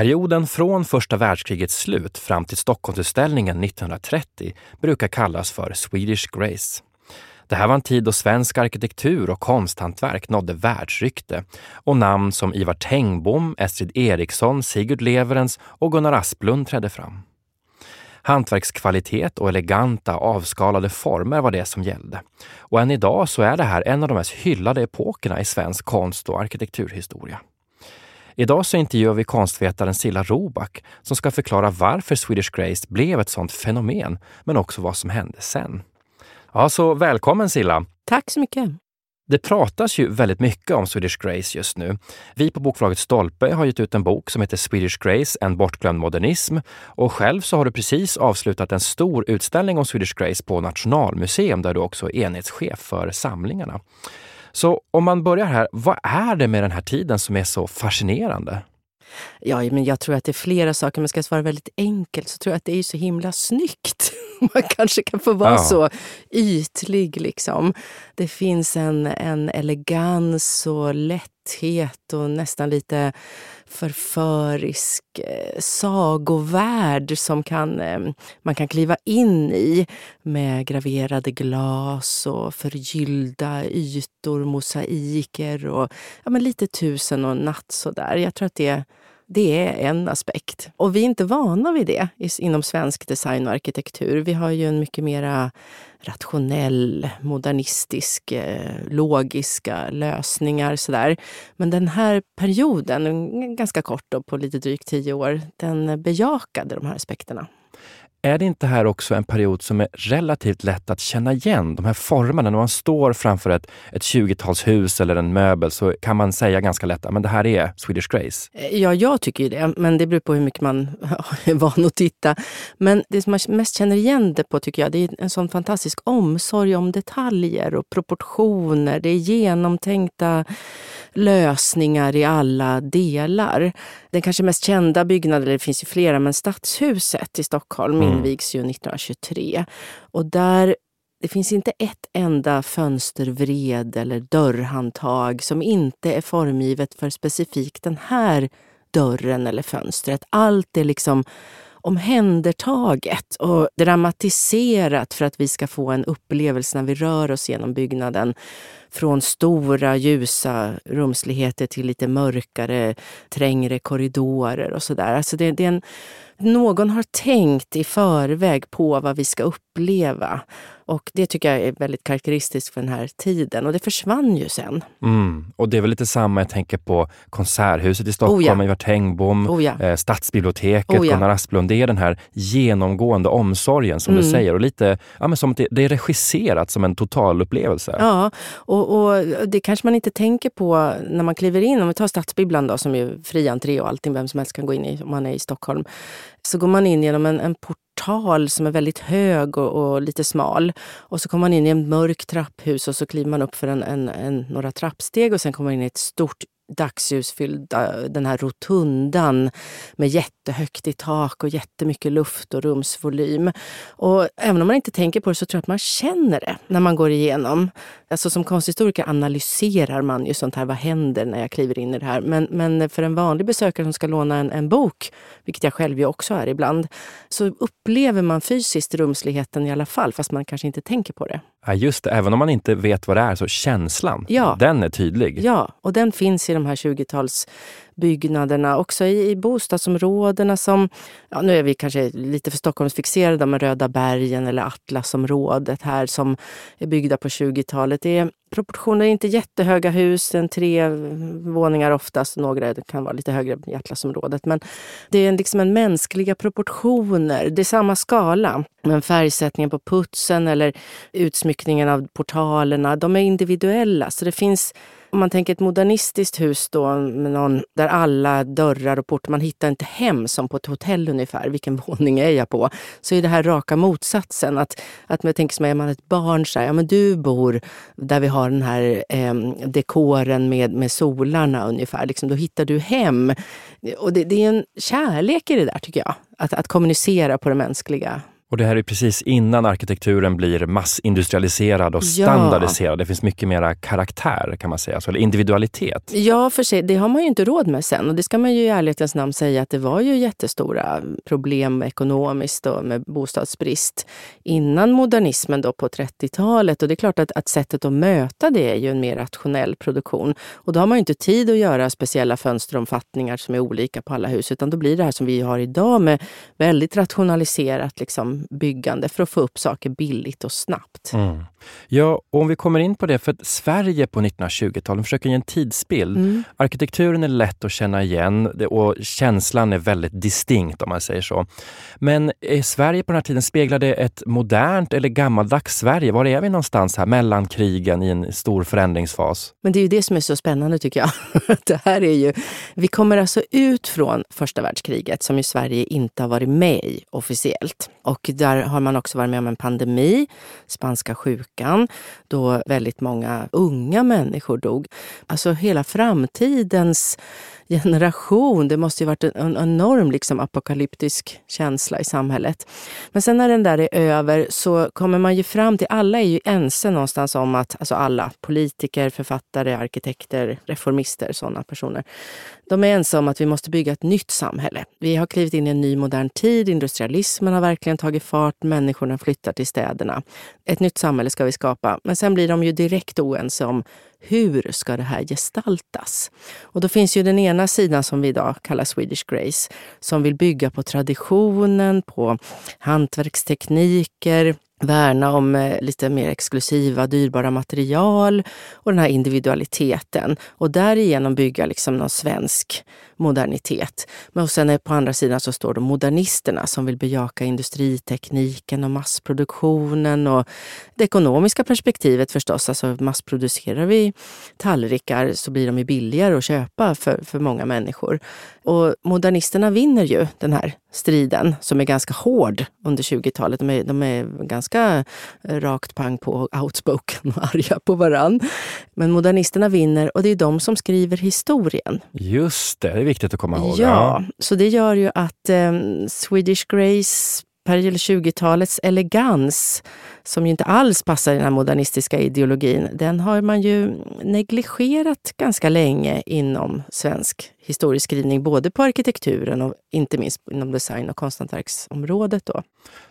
Perioden från första världskrigets slut fram till Stockholmsutställningen 1930 brukar kallas för Swedish Grace. Det här var en tid då svensk arkitektur och konsthantverk nådde världsrykte och namn som Ivar Tengbom, Estrid Eriksson, Sigurd Leverens och Gunnar Asplund trädde fram. Hantverkskvalitet och eleganta avskalade former var det som gällde. Och än idag så är det här en av de mest hyllade epokerna i svensk konst och arkitekturhistoria. Idag så intervjuar vi konstvetaren Silla Roback som ska förklara varför Swedish Grace blev ett sådant fenomen, men också vad som hände sen. Ja, så välkommen Silla! Tack så mycket! Det pratas ju väldigt mycket om Swedish Grace just nu. Vi på bokförlaget Stolpe har gett ut en bok som heter Swedish Grace, en bortglömd modernism. Och själv så har du precis avslutat en stor utställning om Swedish Grace på Nationalmuseum där du också är enhetschef för samlingarna. Så om man börjar här, vad är det med den här tiden som är så fascinerande? Ja, men jag tror att det är flera saker. Men ska jag svara väldigt enkelt så tror jag att det är så himla snyggt. Man kanske kan få vara ja. så ytlig. Liksom. Det finns en, en elegans och lätthet och nästan lite förförisk eh, sagovärld som kan, eh, man kan kliva in i med graverade glas och förgyllda ytor, mosaiker och ja, men lite tusen och natt sådär. Jag tror att det det är en aspekt. Och vi är inte vana vid det inom svensk design och arkitektur. Vi har ju en mycket mera rationell, modernistisk, eh, logiska lösningar. Sådär. Men den här perioden, ganska kort då, på lite drygt tio år, den bejakade de här aspekterna. Är det inte här också en period som är relativt lätt att känna igen? De här formerna, när man står framför ett, ett 20-talshus eller en möbel så kan man säga ganska lätt att det här är Swedish Grace. Eh, ja, jag tycker ju det, men det beror på hur mycket man är van att titta. Men det som man mest känner igen det på tycker jag, det är en sån fantastisk omsorg om detaljer och proportioner. Det är genomtänkta lösningar i alla delar. Den kanske mest kända byggnaden, det finns ju flera, men Stadshuset i Stockholm mm. Mm. invigs ju 1923. Och där det finns inte ett enda fönstervred eller dörrhandtag som inte är formgivet för specifikt den här dörren eller fönstret. Allt är liksom omhändertaget och dramatiserat för att vi ska få en upplevelse när vi rör oss genom byggnaden. Från stora ljusa rumsligheter till lite mörkare, trängre korridorer och sådär. Alltså det, det är en, någon har tänkt i förväg på vad vi ska uppleva. Och det tycker jag är väldigt karaktäristiskt för den här tiden. Och det försvann ju sen. Mm. Och det är väl lite samma, jag tänker på Konserthuset i Stockholm, oh ja. Ivar Tengbom, oh ja. eh, Stadsbiblioteket, oh ja. Gunnar Asplund. Det är den här genomgående omsorgen som mm. du säger. Och lite, ja, men som det, det är regisserat som en totalupplevelse. Ja, och, och, det kanske man inte tänker på när man kliver in. Om vi tar Stadsbibblan då, som är fri entré och allting, vem som helst kan gå in i om man är i Stockholm. Så går man in genom en, en portal som är väldigt hög och, och, lite smal. Och så kommer man in i en mörk trapphus och så kliver man upp för en, en, en, några trappsteg och sen kommer man in i ett stort dagsljusfyllda, den här rotundan med jättehögt i tak och jättemycket luft och rumsvolym. Och även om man inte tänker på det så tror jag att man känner det när man går igenom. Alltså som konsthistoriker analyserar man ju sånt här. Vad händer när jag kliver in i det här? Men, men för en vanlig besökare som ska låna en, en bok, vilket jag själv ju också är ibland, så upplever man fysiskt rumsligheten i alla fall, fast man kanske inte tänker på det. Ja, just det. Även om man inte vet vad det är, så känslan, ja. den är tydlig. Ja, och den finns i de här 20-talsbyggnaderna. Också i, i bostadsområdena som, ja, nu är vi kanske lite för Stockholmsfixerade, med Röda bergen eller Atlasområdet här som är byggda på 20-talet. Det är proportioner, inte jättehöga hus, en tre våningar oftast, några kan vara lite högre i Atlasområdet. Men det är liksom en mänskliga proportioner, det är samma skala. Men färgsättningen på putsen eller utsmyckningen av portalerna, de är individuella. Så det finns om man tänker ett modernistiskt hus då, med någon, där alla dörrar och portar, man hittar inte hem som på ett hotell ungefär. Vilken våning är jag på? Så är det här raka motsatsen. Att, att man tänker som är man ett barn, så här, ja men du bor där vi har den här eh, dekoren med, med solarna ungefär. Liksom, då hittar du hem. Och det, det är en kärlek i det där tycker jag. Att, att kommunicera på det mänskliga och det här är precis innan arkitekturen blir massindustrialiserad och standardiserad. Ja. Det finns mycket mera karaktär kan man säga, alltså, eller individualitet. Ja, för sig, det har man ju inte råd med sen. Och det ska man ju i ärlighetens namn säga att det var ju jättestora problem ekonomiskt och med bostadsbrist innan modernismen då på 30-talet. Och det är klart att, att sättet att möta det är ju en mer rationell produktion. Och då har man ju inte tid att göra speciella fönsteromfattningar som är olika på alla hus, utan då blir det här som vi har idag med väldigt rationaliserat liksom, byggande för att få upp saker billigt och snabbt. Mm. Ja, och om vi kommer in på det, för Sverige på 1920-talet försöker ge en tidsbild. Mm. Arkitekturen är lätt att känna igen och känslan är väldigt distinkt om man säger så. Men är Sverige på den här tiden, speglar det ett modernt eller gammaldags Sverige? Var är vi någonstans här mellan krigen i en stor förändringsfas? Men det är ju det som är så spännande tycker jag. det här är ju, vi kommer alltså ut från första världskriget som ju Sverige inte har varit med i officiellt. Och där har man också varit med om en pandemi, spanska sjukan, då väldigt många unga människor dog. Alltså hela framtidens generation. Det måste ju varit en, enorm liksom, apokalyptisk känsla i samhället. Men sen när den där är över så kommer man ju fram till, alla är ju ense någonstans om att, alltså alla, politiker, författare, arkitekter, reformister, sådana personer. De är ense om att vi måste bygga ett nytt samhälle. Vi har klivit in i en ny modern tid, industrialismen har verkligen tagit fart, människorna flyttar till städerna. Ett nytt samhälle ska vi skapa. Men sen blir de ju direkt oense om hur ska det här gestaltas? Och då finns ju den ena sidan som vi idag kallar Swedish Grace, som vill bygga på traditionen, på hantverkstekniker, värna om eh, lite mer exklusiva, dyrbara material och den här individualiteten och därigenom bygga liksom någon svensk modernitet. Men och sen på andra sidan så står det modernisterna som vill bejaka industritekniken och massproduktionen och det ekonomiska perspektivet förstås. Alltså massproducerar vi tallrikar så blir de ju billigare att köpa för, för många människor. Och modernisterna vinner ju den här striden som är ganska hård under 20-talet. De är, de är ganska rakt pang på outspoken och arga på varann. Men modernisterna vinner och det är de som skriver historien. Just det, det viktigt att komma ihåg. Ja, ja. så det gör ju att eh, Swedish Grace, 20-talets elegans som ju inte alls passar i den här modernistiska ideologin, den har man ju negligerat ganska länge inom svensk historieskrivning, både på arkitekturen och inte minst inom design och konsthantverksområdet. Då.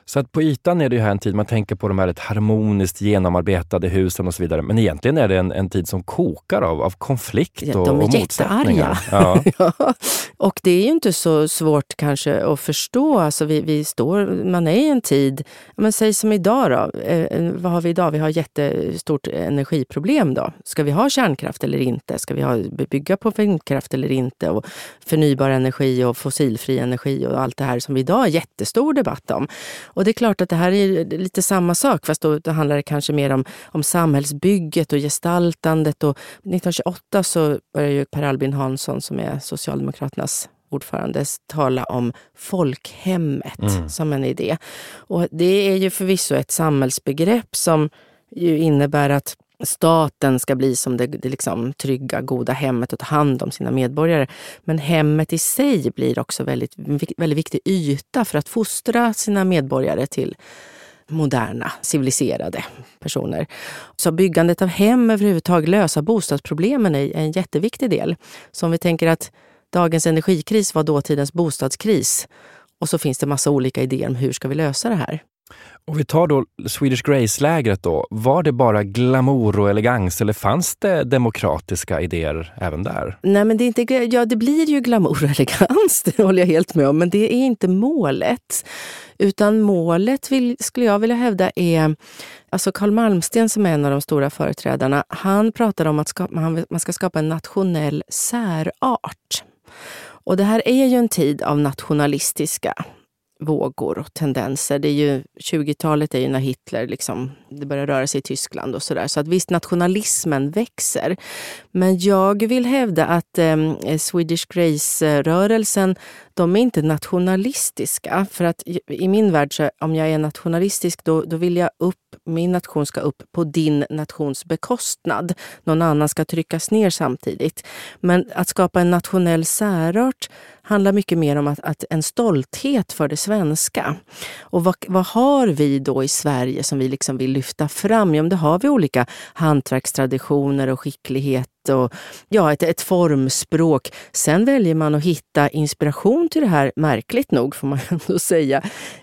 Så att på ytan är det ju här en tid man tänker på de här ett harmoniskt genomarbetade husen och så vidare. Men egentligen är det en, en tid som kokar av, av konflikt och, De är och jättearga. Ja. ja. Och det är ju inte så svårt kanske att förstå. Alltså vi, vi står, man är i en tid, men säg som idag då. Eh, eh, vad har vi idag? Vi har jättestort energiproblem då. Ska vi ha kärnkraft eller inte? Ska vi ha, bygga på vindkraft eller inte? Och förnybar energi och fossilfri energi och allt det här som vi idag har jättestor debatt om. Och det är klart att det här är lite samma sak, fast då, då handlar det kanske mer om, om samhällsbygget och gestaltandet. Och 1928 så började ju Per Albin Hansson, som är Socialdemokraternas ordförande tala om folkhemmet mm. som en idé. Och det är ju förvisso ett samhällsbegrepp som ju innebär att staten ska bli som det, det liksom trygga, goda hemmet och ta hand om sina medborgare. Men hemmet i sig blir också väldigt, väldigt viktig yta för att fostra sina medborgare till moderna, civiliserade personer. Så byggandet av hem överhuvudtaget, lösa bostadsproblemen är en jätteviktig del. Så om vi tänker att dagens energikris var dåtidens bostadskris och så finns det massa olika idéer om hur ska vi lösa det här. Och vi tar då Swedish Grace-lägret då. Var det bara glamour och elegans eller fanns det demokratiska idéer även där? Nej, men det, är inte, ja, det blir ju glamour och elegans, det håller jag helt med om. Men det är inte målet. Utan målet, vill, skulle jag vilja hävda, är... Alltså Carl Malmsten som är en av de stora företrädarna, han pratar om att skapa, man ska skapa en nationell särart. Och det här är ju en tid av nationalistiska vågor och tendenser. Det är ju, 20-talet är ju när Hitler liksom, det börjar röra sig i Tyskland och sådär. Så att visst, nationalismen växer. Men jag vill hävda att eh, Swedish Grace-rörelsen, de är inte nationalistiska. För att i min värld, så, om jag är nationalistisk, då, då vill jag upp, min nation ska upp på din nations bekostnad. Någon annan ska tryckas ner samtidigt. Men att skapa en nationell särart handlar mycket mer om att, att en stolthet för det svenska. Och vad, vad, har vi då i Sverige som vi liksom vill lyfta fram? Ja, då har vi olika hantverkstraditioner och skicklighet och ja, ett, ett formspråk. Sen väljer man att hitta inspiration till det här, märkligt nog får man ändå säga,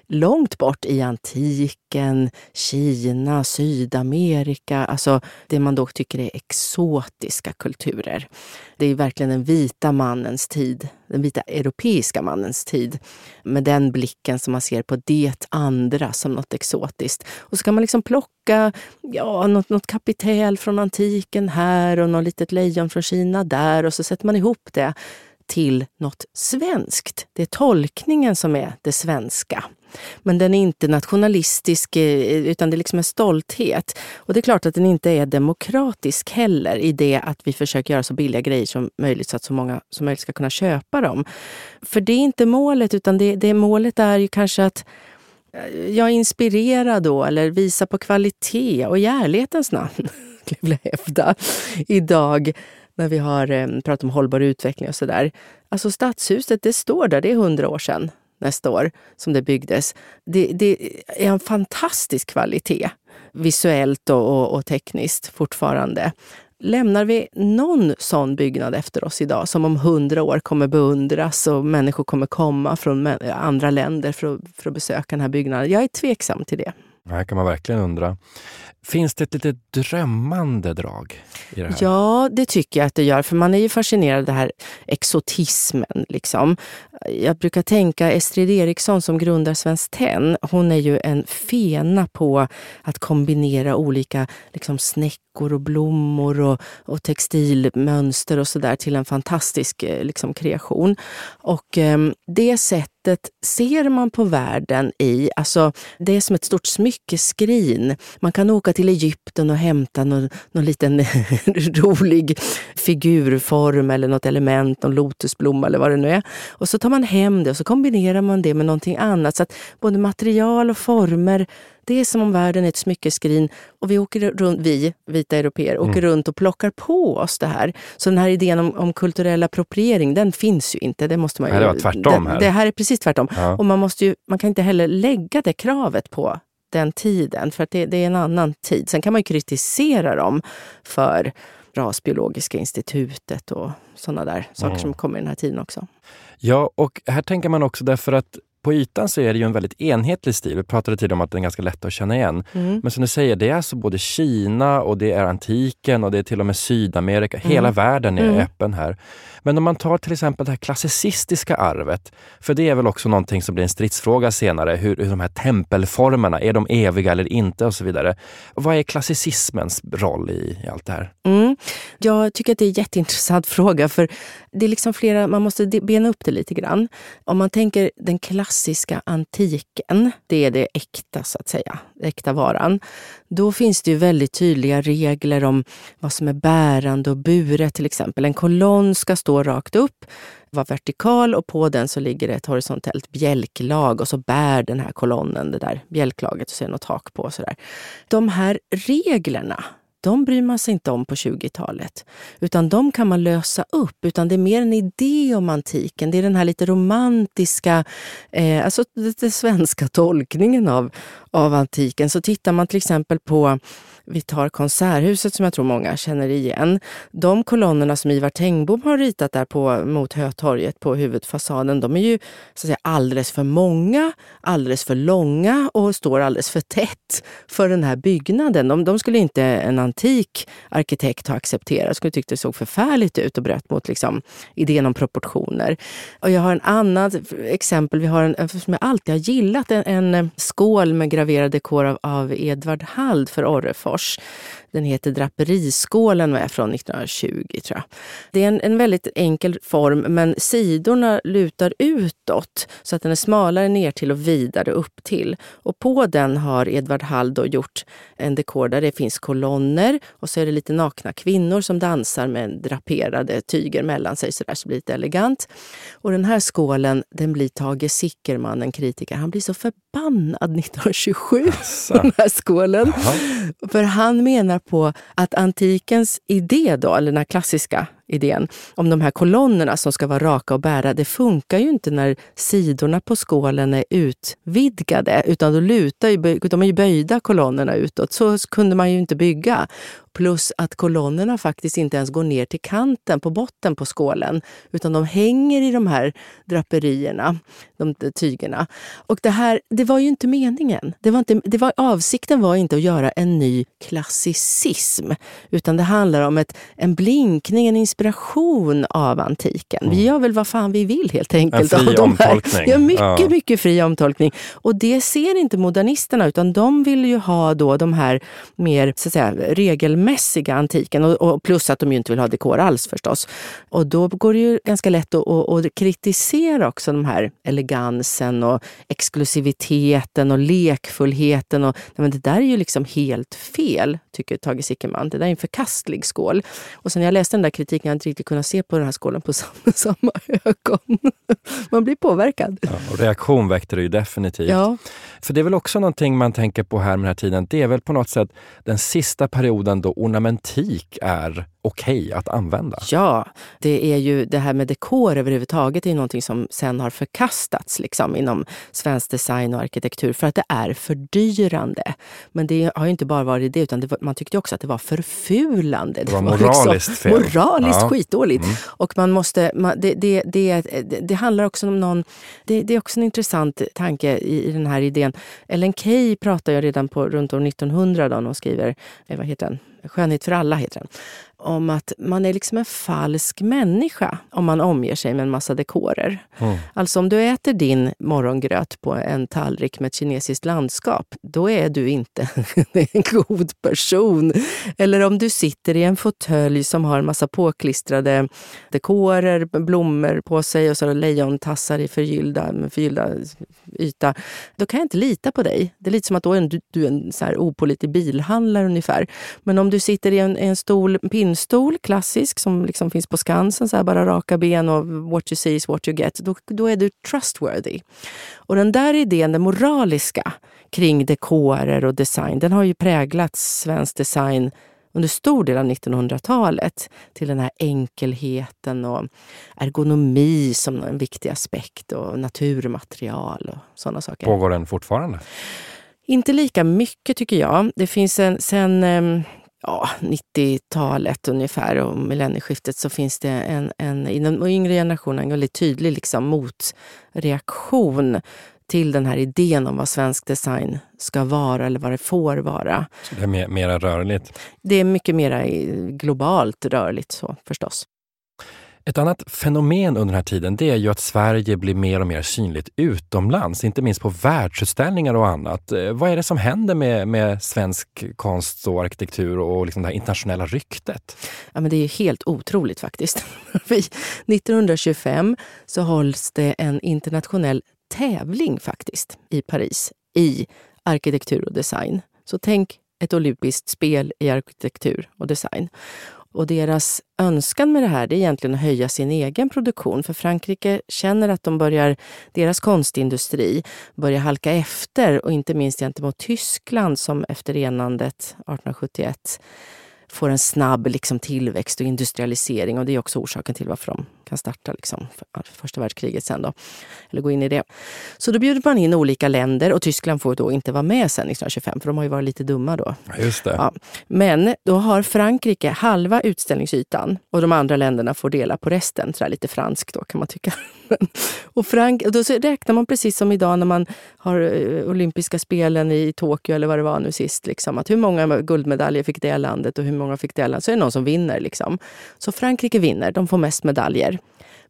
långt bort i antiken, Kina, Sydamerika, alltså det man då tycker är exotiska kulturer. Det är verkligen den vita mannens tid, den vita europeiska mannens tid. Med den blicken som man ser på det andra som något exotiskt. Och så kan man liksom plocka ja, något, något kapitel från antiken här och något litet lejon från Kina där och så sätter man ihop det till något svenskt. Det är tolkningen som är det svenska. Men den är inte nationalistisk, eh, utan det är liksom en stolthet. Och det är klart att den inte är demokratisk heller i det att vi försöker göra så billiga grejer som möjligt så att så många som möjligt ska kunna köpa dem. För det är inte målet, utan det, det målet är ju kanske att eh, jag inspirera då eller visa på kvalitet och i ärlighetens namn, skulle jag vilja hävda, idag när vi har eh, pratat om hållbar utveckling och sådär. Alltså stadshuset, det står där, det är hundra år sedan nästa år som det byggdes. Det, det är en fantastisk kvalitet visuellt och, och, och tekniskt fortfarande. Lämnar vi någon sån byggnad efter oss idag som om hundra år kommer beundras och människor kommer komma från andra länder för att, för att besöka den här byggnaden? Jag är tveksam till det. Det här kan man verkligen undra. Finns det ett lite drömmande drag i det här? Ja, det tycker jag att det gör. För man är ju fascinerad av den här exotismen. Liksom. Jag brukar tänka Estrid Eriksson som grundar Svenskt Tenn. Hon är ju en fena på att kombinera olika liksom, snäckor och blommor och, och textilmönster och sådär till en fantastisk eh, liksom, kreation. Och eh, det sättet ser man på världen i, alltså det är som ett stort smyckeskrin. Man kan åka till Egypten och hämta någon, någon liten rolig figurform eller något element, någon lotusblomma eller vad det nu är. Och så tar man hem det och så kombinerar man det med någonting annat. Så att både material och former det är som om världen är ett smyckeskrin och vi, åker runt, vi vita europeer åker mm. runt och plockar på oss det här. Så den här idén om, om kulturell appropriering, den finns ju inte. Det måste man ju, det var tvärtom. Här. Det, det här är precis tvärtom. Ja. Och man, måste ju, man kan inte heller lägga det kravet på den tiden, för att det, det är en annan tid. Sen kan man ju kritisera dem för Rasbiologiska institutet och sådana där saker mm. som kommer i den här tiden också. Ja, och här tänker man också därför att på ytan så är det ju en väldigt enhetlig stil. Vi pratade tidigare om att den är ganska lätt att känna igen. Mm. Men som du säger, det är alltså både Kina och det är antiken och det är till och med Sydamerika. Mm. Hela världen är mm. öppen här. Men om man tar till exempel det här klassicistiska arvet, för det är väl också någonting som blir en stridsfråga senare, hur, hur de här tempelformerna, är de eviga eller inte och så vidare. vad är klassicismens roll i, i allt det här? Mm. Jag tycker att det är en jätteintressant fråga, för det är liksom flera, man måste bena upp det lite grann. Om man tänker den klassiska klassiska antiken, det är det äkta så att säga, äkta varan. Då finns det ju väldigt tydliga regler om vad som är bärande och buret till exempel. En kolonn ska stå rakt upp, vara vertikal och på den så ligger det ett horisontellt bjälklag och så bär den här kolonnen det där bjälklaget och så är det något tak på. Och så där. De här reglerna de bryr man sig inte om på 20-talet. Utan de kan man lösa upp. Utan det är mer en idé om antiken. Det är den här lite romantiska, eh, alltså den svenska tolkningen av, av antiken. Så tittar man till exempel på vi tar Konserthuset som jag tror många känner igen. De kolonnerna som Ivar Tengbom har ritat där på, mot Hötorget på huvudfasaden, de är ju så att säga, alldeles för många, alldeles för långa och står alldeles för tätt för den här byggnaden. De, de skulle inte en antik arkitekt ha accepterat. De skulle tyckt det såg förfärligt ut och bröt mot liksom, idén om proportioner. Och jag har en annat exempel. Vi har en, som jag alltid har gillat, en, en skål med graverad dekor av, av Edvard Hald för Orrefors. Den heter Draperiskålen och är från 1920 tror jag. Det är en, en väldigt enkel form men sidorna lutar utåt så att den är smalare ner till och vidare upp till. Och på den har Edvard Hall då gjort en dekor där det finns kolonner och så är det lite nakna kvinnor som dansar med draperade tyger mellan sig så där så blir det lite elegant. Och den här skålen, den blir Tage Sickerman, en kritiker, han blir så förbannad 1927 på den här skålen. Aha. För han menar på att antikens idé, då, eller den här klassiska idén om de här kolonnerna som ska vara raka och bära, det funkar ju inte när sidorna på skålen är utvidgade, utan då lutar ju, de är ju böjda kolonnerna utåt. Så kunde man ju inte bygga. Plus att kolonnerna faktiskt inte ens går ner till kanten på botten på skålen, utan de hänger i de här draperierna, de tygerna. Och det här, det var ju inte meningen. Det var inte, det var, avsikten var inte att göra en ny klassicism, utan det handlar om ett, en blinkning, en inspiration av antiken. Mm. Vi gör väl vad fan vi vill helt enkelt. En fri omtolkning. Ja, mycket, ja. mycket fri omtolkning. Och det ser inte modernisterna, utan de vill ju ha då de här mer så att säga, regelmässiga antiken. Och, och plus att de ju inte vill ha dekor alls förstås. Och då går det ju ganska lätt att, att, att kritisera också de här elegansen och exklusiviteten och lekfullheten. Och, men det där är ju liksom helt fel, tycker Tage Sickerman. Det där är en förkastlig skål. Och sen när jag läste den där kritiken, jag inte riktigt kunnat se på den här skålen på samma, samma ögon. Man blir påverkad. Ja, och reaktion väckte det ju definitivt. Ja. För det är väl också någonting man tänker på här med den här tiden. Det är väl på något sätt den sista perioden då ornamentik är okej okay att använda. Ja, det är ju det här med dekor överhuvudtaget är någonting som sen har förkastats liksom, inom svensk design och arkitektur för att det är fördyrande. Men det har ju inte bara varit det, utan det var, man tyckte också att det var förfulande. Det var, det var liksom moraliskt liksom, fel. Moraliskt ja. skitdåligt. Mm. Och man måste, man, det, det, det, det, handlar också om någon... Det, det är också en intressant tanke i, i den här idén. Ellen Key pratar ju redan på runt år 1900 då, när hon skriver, eh, vad heter den? Skönhet för alla heter den om att man är liksom en falsk människa om man omger sig med en massa dekorer. Mm. Alltså om du äter din morgongröt på en tallrik med ett kinesiskt landskap, då är du inte en god person. Eller om du sitter i en fåtölj som har en massa påklistrade dekorer, blommor på sig och så lejontassar i förgyllda, förgyllda yta. Då kan jag inte lita på dig. Det är lite som att då är du, du är en så här opålitlig bilhandlare ungefär. Men om du sitter i en, en stol, pinnstol, klassisk, som liksom finns på Skansen, så här bara raka ben och what you see is what you get, då, då är du trustworthy. Och den där idén, den moraliska, kring dekorer och design, den har ju präglat svensk design under stor del av 1900-talet till den här enkelheten och ergonomi som en viktig aspekt och naturmaterial och sådana saker. Pågår den fortfarande? Inte lika mycket tycker jag. Det finns en, sen ehm, ja, 90-talet ungefär och millennieskiftet så finns det en, en, i den yngre generationen en väldigt tydlig liksom motreaktion till den här idén om vad svensk design ska vara eller vad det får vara. Så det är mer, mera rörligt? Det är mycket mer globalt rörligt så förstås. Ett annat fenomen under den här tiden det är ju att Sverige blir mer och mer synligt utomlands, inte minst på världsutställningar och annat. Eh, vad är det som händer med, med svensk konst och arkitektur och liksom det här internationella ryktet? Ja, men det är helt otroligt faktiskt. 1925 så hålls det en internationell tävling faktiskt i Paris i arkitektur och design. Så tänk ett olympiskt spel i arkitektur och design. Och deras önskan med det här det är egentligen att höja sin egen produktion. För Frankrike känner att de börjar, deras konstindustri börjar halka efter och inte minst gentemot Tyskland som efter enandet 1871 får en snabb liksom, tillväxt och industrialisering. Och det är också orsaken till varför de kan starta liksom, för första världskriget sen då. Eller gå in i det. Så då bjuder man in olika länder och Tyskland får då inte vara med sen 1925 för de har ju varit lite dumma då. Just det. Ja. Men då har Frankrike halva utställningsytan och de andra länderna får dela på resten. Så lite franskt då kan man tycka. och Frank då räknar man precis som idag när man har eh, olympiska spelen i Tokyo eller vad det var nu sist. Liksom, att hur många guldmedaljer fick det landet och hur många fick det landet? Så är det någon som vinner. Liksom. Så Frankrike vinner, de får mest medaljer.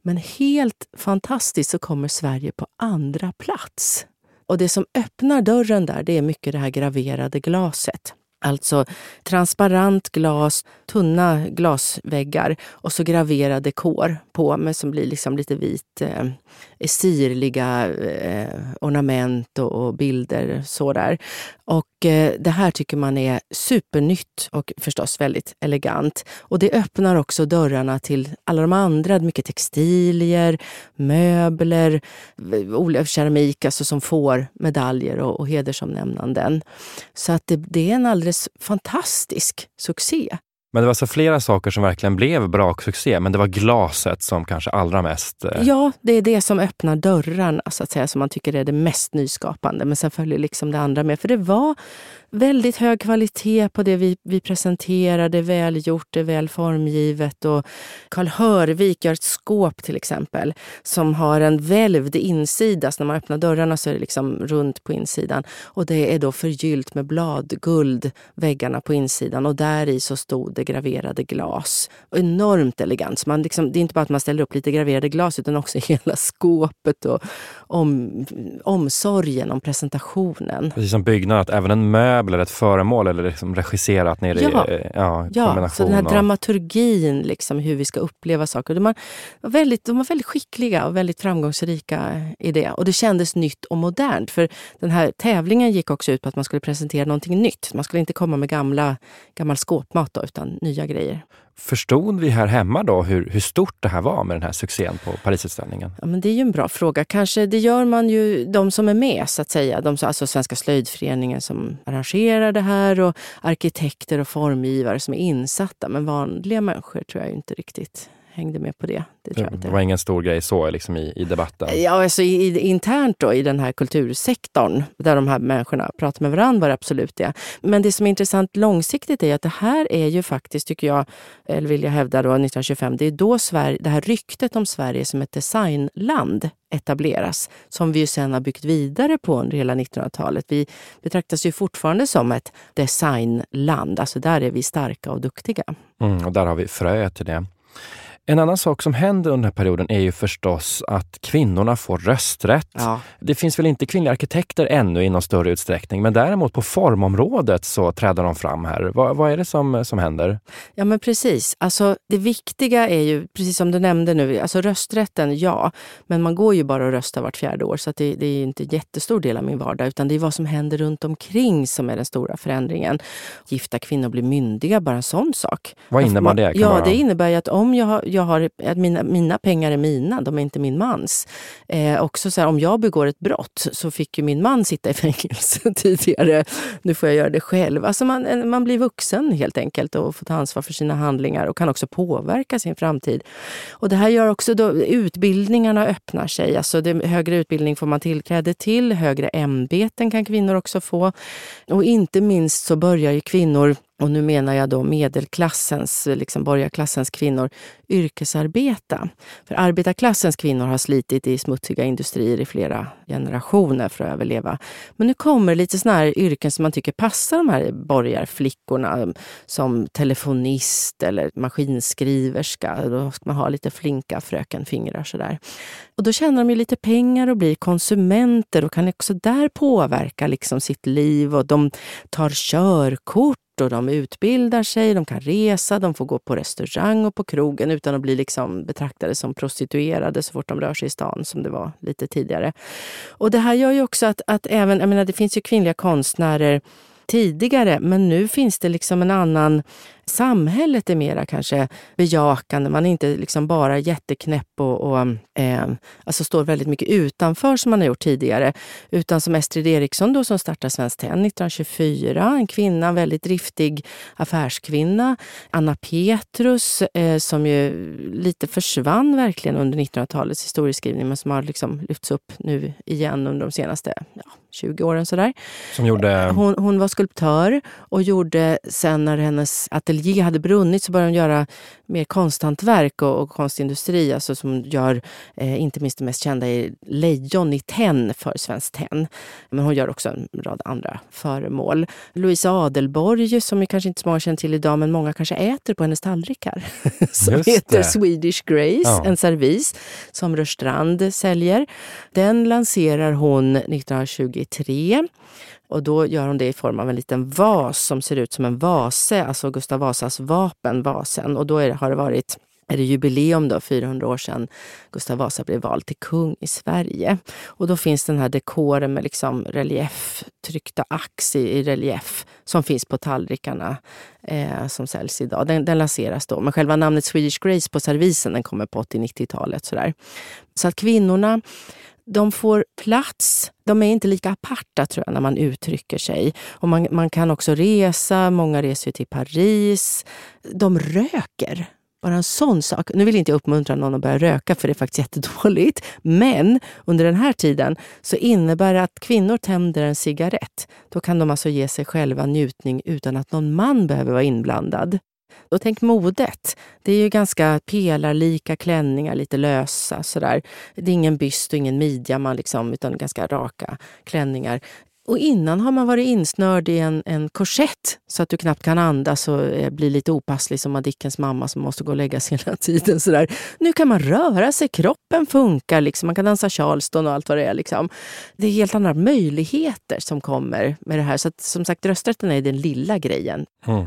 Men helt fantastiskt så kommer Sverige på andra plats. Och det som öppnar dörren där, det är mycket det här graverade glaset. Alltså transparent glas, tunna glasväggar och så graverad dekor på med som blir liksom lite vit, eh, sirliga eh, ornament och, och bilder. Sådär. Och det här tycker man är supernytt och förstås väldigt elegant. Och det öppnar också dörrarna till alla de andra, mycket textilier, möbler, eh, keramik alltså som får medaljer och, och hedersomnämnanden. Så att det, det är en alldeles fantastisk succé. Men det var alltså flera saker som verkligen blev braksuccé, men det var glaset som kanske allra mest... Eh... Ja, det är det som öppnar dörrarna, så att säga, som man tycker är det mest nyskapande. Men sen följer liksom det andra med. För det var väldigt hög kvalitet på det vi, vi är välgjort, det är väl formgivet. Och Karl Hörvik gör ett skåp till exempel som har en välvd insida. Så när man öppnar dörrarna så är det liksom runt på insidan. Och det är då förgyllt med bladguld, väggarna på insidan. Och där i så stod det graverade glas. Enormt elegant. man liksom, det är inte bara att man ställer upp lite graverade glas utan också hela skåpet och om, omsorgen om presentationen. Precis som byggnaden, att även en möbel eller ett föremål eller liksom regisserat nere ja. i ja, ja, så den här och... dramaturgin, liksom, hur vi ska uppleva saker. De, var väldigt, de var väldigt skickliga och väldigt framgångsrika i det. Och det kändes nytt och modernt. För den här tävlingen gick också ut på att man skulle presentera någonting nytt. Man skulle inte komma med gamla, gammal skåpmat då, utan nya grejer. Förstod vi här hemma då hur, hur stort det här var med den här succén på Parisutställningen? Ja, men det är ju en bra fråga. Kanske det gör man ju, de som är med så att säga. De, alltså Svenska slöjdföreningen som arrangerar det här och arkitekter och formgivare som är insatta. Men vanliga människor tror jag inte riktigt hängde med på det. Det, tror inte. det var ingen stor grej så liksom i, i debatten? Ja, alltså i, internt då, i den här kultursektorn där de här människorna pratar med varandra var det absolut det. Men det som är intressant långsiktigt är att det här är ju faktiskt, tycker jag, eller vill jag hävda då, 1925, det är då Sverige, det här ryktet om Sverige som ett designland etableras, som vi ju sen har byggt vidare på under hela 1900-talet. Vi betraktas ju fortfarande som ett designland, alltså där är vi starka och duktiga. Mm, och där har vi fröet till det. En annan sak som händer under den här perioden är ju förstås att kvinnorna får rösträtt. Ja. Det finns väl inte kvinnliga arkitekter ännu i någon större utsträckning, men däremot på formområdet så träder de fram här. Vad, vad är det som, som händer? Ja men precis. Alltså, det viktiga är ju, precis som du nämnde nu, alltså rösträtten, ja. Men man går ju bara och röstar vart fjärde år, så det, det, är inte en jättestor del av min vardag, utan det är vad som händer runt omkring som är den stora förändringen. Gifta kvinnor blir myndiga, bara en sån sak. Vad innebär det? ja, det innebär ju att om jag har jag har, att mina, mina pengar är mina, de är inte min mans. Eh, också så här, om jag begår ett brott så fick ju min man sitta i fängelse tidigare. Nu får jag göra det själv. Alltså man, man blir vuxen helt enkelt och får ta ansvar för sina handlingar och kan också påverka sin framtid. Och det här gör också då utbildningarna öppnar sig. Alltså det, högre utbildning får man tillträde till, högre ämbeten kan kvinnor också få. Och inte minst så börjar ju kvinnor och nu menar jag då medelklassens, liksom borgarklassens kvinnor, yrkesarbeta. För arbetarklassens kvinnor har slitit i smutsiga industrier i flera generationer för att överleva. Men nu kommer lite såna här yrken som man tycker passar de här borgarflickorna, um, som telefonist eller maskinskriverska. Då ska man ha lite flinka frökenfingrar sådär. Och då tjänar de ju lite pengar och blir konsumenter och kan också där påverka liksom sitt liv och de tar körkort och de utbildar sig, de kan resa, de får gå på restaurang och på krogen utan att bli liksom betraktade som prostituerade så fort de rör sig i stan, som det var lite tidigare. Och det här gör ju också att, att även, jag menar det finns ju kvinnliga konstnärer tidigare. Men nu finns det liksom en annan Samhället är mera kanske bejakande. Man är inte liksom bara jätteknäpp och, och eh, alltså står väldigt mycket utanför som man har gjort tidigare. Utan som Estrid Eriksson då, som startade Svenskt Tenn 1924. En kvinna, en väldigt driftig affärskvinna. Anna Petrus eh, som ju lite försvann verkligen under 1900-talets historieskrivning men som har liksom lyfts upp nu igen under de senaste ja, 20 åren. Sådär. Som gjorde... hon, hon var skulptör och gjorde sen när hennes ateljé hade brunnit så började hon göra mer konsthantverk och, och konstindustri. Alltså som gör, eh, inte minst det mest kända är lejon i tenn för Svenskt Tenn. Men hon gör också en rad andra föremål. Louise Adelborg som ju kanske inte så många känner till idag men många kanske äter på hennes tallrikar. som Just heter det. Swedish Grace, Ja. en servis som Rörstrand säljer. Den lanserar hon 1923. Och då gör hon det i form av en liten vas som ser ut som en vase, alltså Gustav Vasas vapen, vasen. Och då är det, har det varit är det jubileum då, 400 år sedan Gustav Vasa blev vald till kung i Sverige. Och då finns den här dekoren med liksom relief, tryckta ax i, i relief som finns på tallrikarna eh, som säljs idag. Den, den lanseras då. Men själva namnet Swedish Grace på servisen den kommer på 80-90-talet. Så att kvinnorna de får plats. De är inte lika aparta tror jag när man uttrycker sig. Och man, man kan också resa, många reser till Paris. De röker. Bara en sån sak. Nu vill inte jag uppmuntra någon att börja röka för det är faktiskt jättedåligt. Men under den här tiden så innebär det att kvinnor tänder en cigarett. Då kan de alltså ge sig själva njutning utan att någon man behöver vara inblandad. Och tänk modet. Det är ju ganska pelarlika klänningar, lite lösa sådär. Det är ingen byst och ingen midja, man liksom, utan ganska raka klänningar. Och innan har man varit insnörd i en, en korsett så att du knappt kan andas och eh, blir lite opasslig som Madickens mamma som måste gå och lägga sig hela tiden. Sådär. Nu kan man röra sig, kroppen funkar, liksom. man kan dansa charleston och allt vad det är. Liksom. Det är helt andra möjligheter som kommer med det här. Så att, som sagt, rösträtten är den lilla grejen. Mm.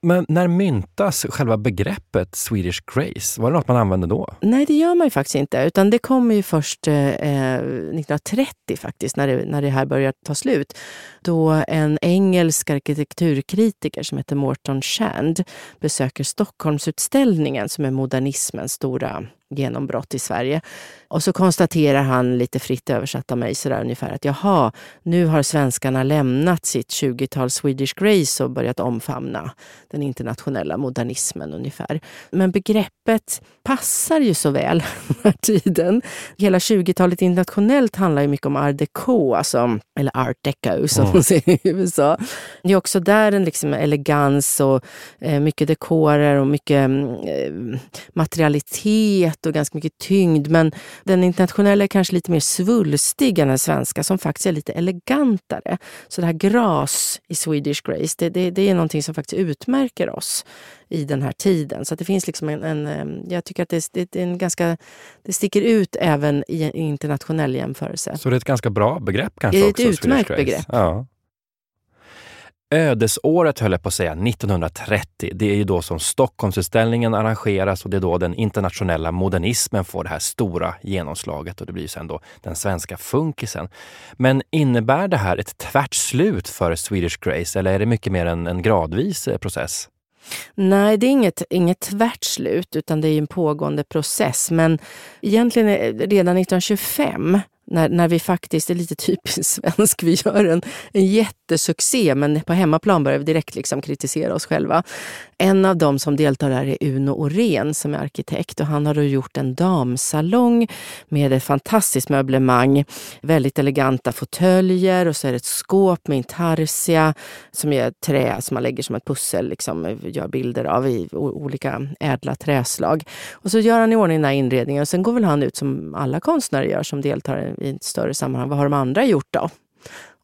Men när myntas själva begreppet Swedish Grace? Var det något man använde då? Nej, det gör man ju faktiskt inte. Utan det kommer ju först eh, eh 1930 faktiskt, när det, när det här börjar ta slut. Då en engelsk arkitekturkritiker som heter Morton Shand besöker Stockholmsutställningen som är modernismens stora genombrott i Sverige. Och så konstaterar han lite fritt översatt av mig sådär ungefär att jaha, nu har svenskarna lämnat sitt 20-tal Swedish Grace och börjat omfamna den internationella modernismen ungefär. Men begreppet passar ju så väl den här tiden. Hela 20-talet internationellt handlar ju mycket om art déco, alltså, eller art deco som Mm. man säger i USA. Det är också där en liksom elegans och eh, mycket dekorer och mycket mm, eh, materialitet och ganska mycket tyngd. Men den internationella är kanske lite mer svulstig än den svenska som faktiskt är lite elegantare. Så det här gras i Swedish Grace, det, det, det är någonting som faktiskt utmärker oss i den här tiden. Så det finns liksom en, en eh, jag tycker att det, det, är en ganska, det sticker ut även i en internationell jämförelse. Så det är ett ganska bra begrepp kanske Det är ett också? Utmärkt begrepp. Ja. Ödesåret höll jag på att säga, 1930. Det är ju då som Stockholmsutställningen arrangeras och det är då den internationella modernismen får det här stora genomslaget och det blir sen då den svenska funkisen. Men innebär det här ett tvärt slut för Swedish Grace eller är det mycket mer en, en gradvis eh, process? Nej, det är inget, inget tvärt slut, utan det är en pågående process. Men egentligen eh, redan 1925 när, när vi faktiskt, det är lite typiskt svensk, vi gör en, en jättesuccé men på hemmaplan börjar vi direkt liksom kritisera oss själva. En av dem som deltar där är Uno Orén som är arkitekt och han har då gjort en damsalong med ett fantastiskt möblemang, väldigt eleganta fåtöljer och så är det ett skåp med intarsia som är trä som man lägger som ett pussel, liksom, gör bilder av i olika ädla träslag. Och så gör han i ordning den här inredningen och sen går väl han ut som alla konstnärer gör som deltar i ett större sammanhang. Vad har de andra gjort då?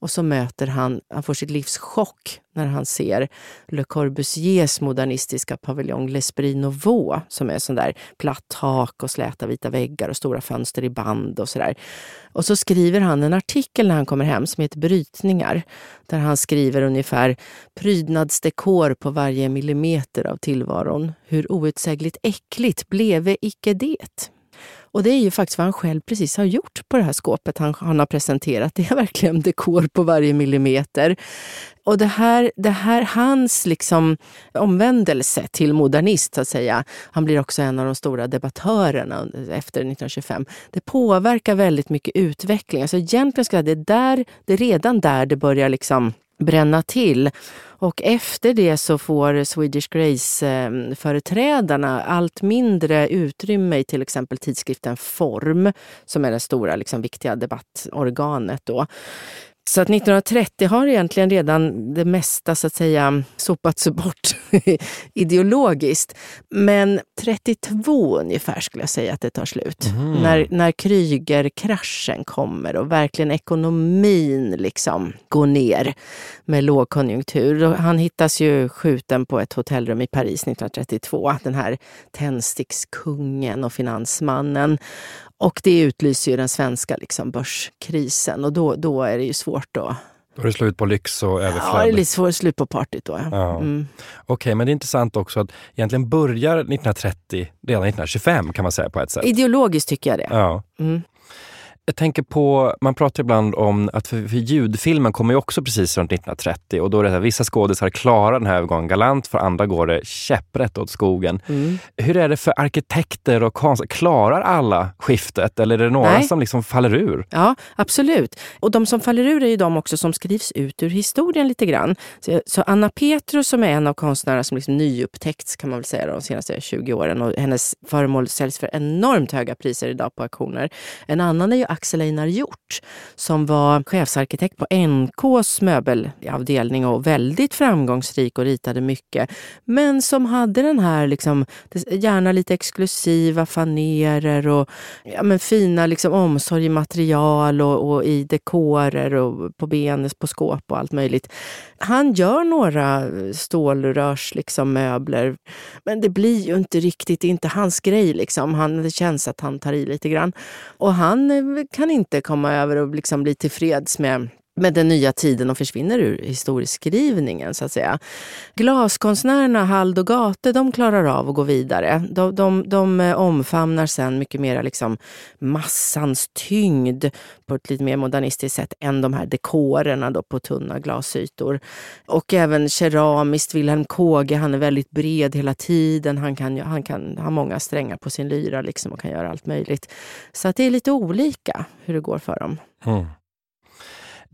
Och så möter han, han får sitt livs chock när han ser Le Corbusiers modernistiska paviljong L'Esprit Nouveau som är sån där platt tak och släta vita väggar och stora fönster i band och sådär. Och så skriver han en artikel när han kommer hem som heter Brytningar där han skriver ungefär prydnadsdekor på varje millimeter av tillvaron. Hur outsägligt äckligt bleve icke det? Och det är ju faktiskt vad han själv precis har gjort på det här skåpet han, han har presenterat. Det är verkligen dekor på varje millimeter. Och det här, det här hans liksom omvändelse till modernist, så att säga, han blir också en av de stora debattörerna efter 1925. Det påverkar väldigt mycket utveckling. Alltså egentligen ska det, där, det är redan där det börjar liksom bränna till. Och efter det så får Swedish Grace-företrädarna allt mindre utrymme i till exempel tidskriften Form, som är det stora liksom, viktiga debattorganet. Då. Så att 1930 har egentligen redan det mesta så att säga sopats bort ideologiskt. Men 32 ungefär skulle jag säga att det tar slut. Mm. När, när Kryger-kraschen kommer och verkligen ekonomin liksom går ner med lågkonjunktur. Han hittas ju skjuten på ett hotellrum i Paris 1932. Den här tändstickskungen och finansmannen. Och det utlyser ju den svenska liksom, börskrisen och då, då är det ju svårt att då är det slut på lyx och överflöd? Ja, det är lite svårt, slut på partyt då. Ja. Mm. Okej, okay, men det är intressant också att egentligen börjar 1930 redan 1925 kan man säga på ett sätt. Ideologiskt tycker jag det. Ja. Mm. Jag tänker på, man pratar ibland om att för, för ljudfilmen kommer ju också precis runt 1930 och då är det så här, vissa skådisar klarar den här övergången galant, för andra går det käpprätt åt skogen. Mm. Hur är det för arkitekter och konstnärer? Klarar alla skiftet eller är det några Nej. som liksom faller ur? Ja, absolut. Och de som faller ur är ju de också som skrivs ut ur historien lite grann. Så, så Anna Petrus som är en av konstnärerna som liksom nyupptäckts kan man väl säga de senaste 20 åren och hennes föremål säljs för enormt höga priser idag på auktioner. En annan är ju Axel Einar Hjort som var chefsarkitekt på NKs möbelavdelning och väldigt framgångsrik och ritade mycket. Men som hade den här liksom, gärna lite exklusiva fanerer och ja, men fina liksom, omsorg i material och, och i dekorer och på benes, på skåp och allt möjligt. Han gör några stålrörs liksom, möbler, men det blir ju inte riktigt, inte hans grej. Liksom. Han, det känns att han tar i lite grann. Och han kan inte komma över och liksom bli tillfreds med med den nya tiden och försvinner ur historieskrivningen. så att säga. Glaskonstnärerna Hald och Gate de klarar av att gå vidare. De, de, de eh, omfamnar sen mycket mer liksom massans tyngd på ett lite mer modernistiskt sätt än de här dekorerna då på tunna glasytor. Och även keramiskt, Wilhelm Kåge, han är väldigt bred hela tiden. Han kan, han kan ha många strängar på sin lyra liksom och kan göra allt möjligt. Så att det är lite olika hur det går för dem. Mm.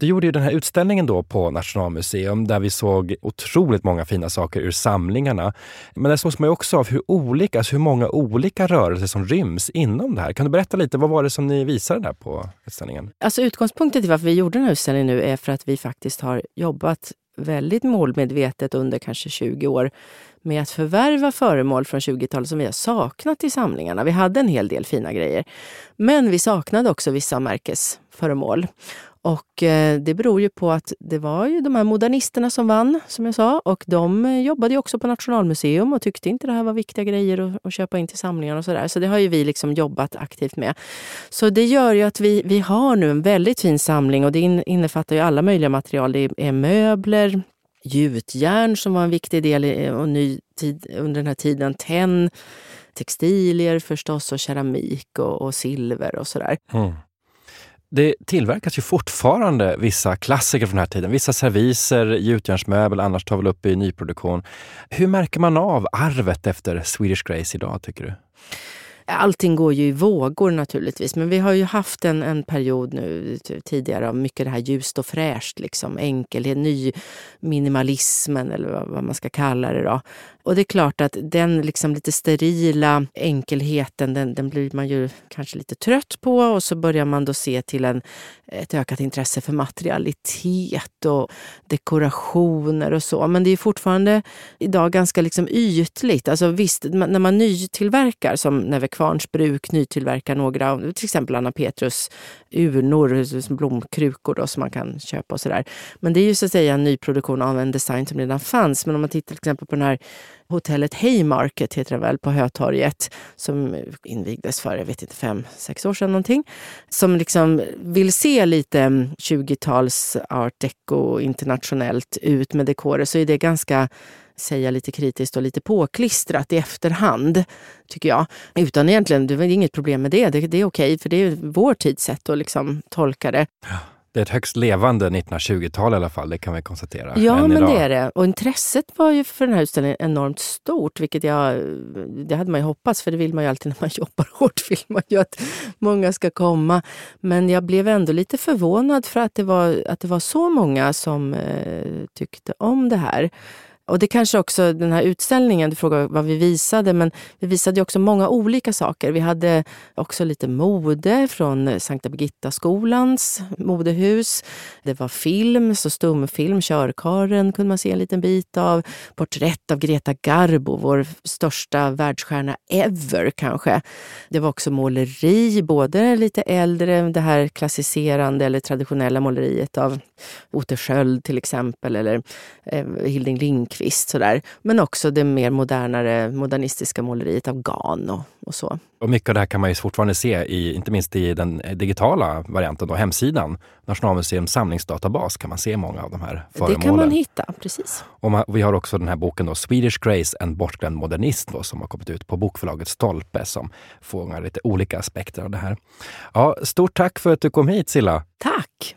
Du gjorde ju den här utställningen då på Nationalmuseum där vi såg otroligt många fina saker ur samlingarna. Men där sågs man ju också av hur olika, alltså hur många olika rörelser som ryms inom det här. Kan du berätta lite, vad var det som ni visade där på utställningen? Alltså utgångspunkten till varför vi gjorde den här utställningen nu är för att vi faktiskt har jobbat väldigt målmedvetet under kanske 20 år med att förvärva föremål från 20-talet som vi har saknat i samlingarna. Vi hade en hel del fina grejer. Men vi saknade också vissa märkesföremål. Och eh, det beror ju på att det var ju de här modernisterna som vann, som jag sa. Och de eh, jobbade ju också på Nationalmuseum och tyckte inte det här var viktiga grejer att, att köpa in till samlingar och sådär. Så det har ju vi liksom jobbat aktivt med. Så det gör ju att vi, vi har nu en väldigt fin samling och det innefattar ju alla möjliga material. Det är möbler, gjutjärn som var en viktig del i, eh, och ny tid, under den här tiden, tenn, textilier förstås och keramik och, och silver och sådär. Mm. Det tillverkas ju fortfarande vissa klassiker från den här tiden. Vissa serviser, gjutjärnsmöbel, annars tar väl upp i nyproduktion. Hur märker man av arvet efter Swedish Grace idag, tycker du? Allting går ju i vågor naturligtvis, men vi har ju haft en, en period nu tidigare av mycket det här ljust och fräscht, liksom, enkelhet, ny minimalismen eller vad man ska kalla det. Då. Och det är klart att den liksom lite sterila enkelheten, den, den, blir man ju kanske lite trött på och så börjar man då se till en, ett ökat intresse för materialitet och dekorationer och så. Men det är fortfarande idag ganska liksom ytligt. Alltså visst, när man nytillverkar, som Neve Kvarns bruk nytillverkar några, till exempel Anna Petrus urnor, blomkrukor då, som man kan köpa och sådär. Men det är ju så att säga en nyproduktion av en design som redan fanns. Men om man tittar till exempel på den här hotellet Haymarket, heter det väl, på Hötorget, som invigdes för, jag vet inte, fem, sex år sedan någonting. Som liksom vill se lite 20-tals art deco internationellt ut med dekorer, så är det ganska säga lite kritiskt och lite påklistrat i efterhand, tycker jag. Utan egentligen, det är inget problem med det. Det, det är okej, för det är vår tids sätt att liksom tolka det. Det är ett högst levande 1920-tal i alla fall, det kan vi konstatera. Ja, men det är det. Och intresset var ju för den här utställningen enormt stort, vilket jag, det hade man ju hoppats, för det vill man ju alltid när man jobbar hårt, vill man ju att många ska komma. Men jag blev ändå lite förvånad för att det var, att det var så många som eh, tyckte om det här. Och det kanske också, den här utställningen, du frågade vad vi visade, men vi visade också många olika saker. Vi hade också lite mode från Sankta Birgitta-skolans modehus. Det var film, så stumfilm, Körkaren kunde man se en liten bit av. Porträtt av Greta Garbo, vår största världsstjärna ever kanske. Det var också måleri, både lite äldre, det här klassicerande eller traditionella måleriet av Ote Sköld till exempel, eller eh, Hilding Lindqvist. Sådär. Men också det mer modernare, modernistiska måleriet av Gahn och, och, så. Och mycket av det här kan man ju fortfarande se, i, inte minst i den digitala varianten, då, hemsidan. Nationalmuseums samlingsdatabas kan man se många av de här föremålen. Det kan man hitta, precis. Och man, vi har också den här boken då, Swedish Grace, en bortglömd modernist, då, som har kommit ut på bokförlaget Stolpe, som fångar lite olika aspekter av det här. Ja, stort tack för att du kom hit, Silla. Tack!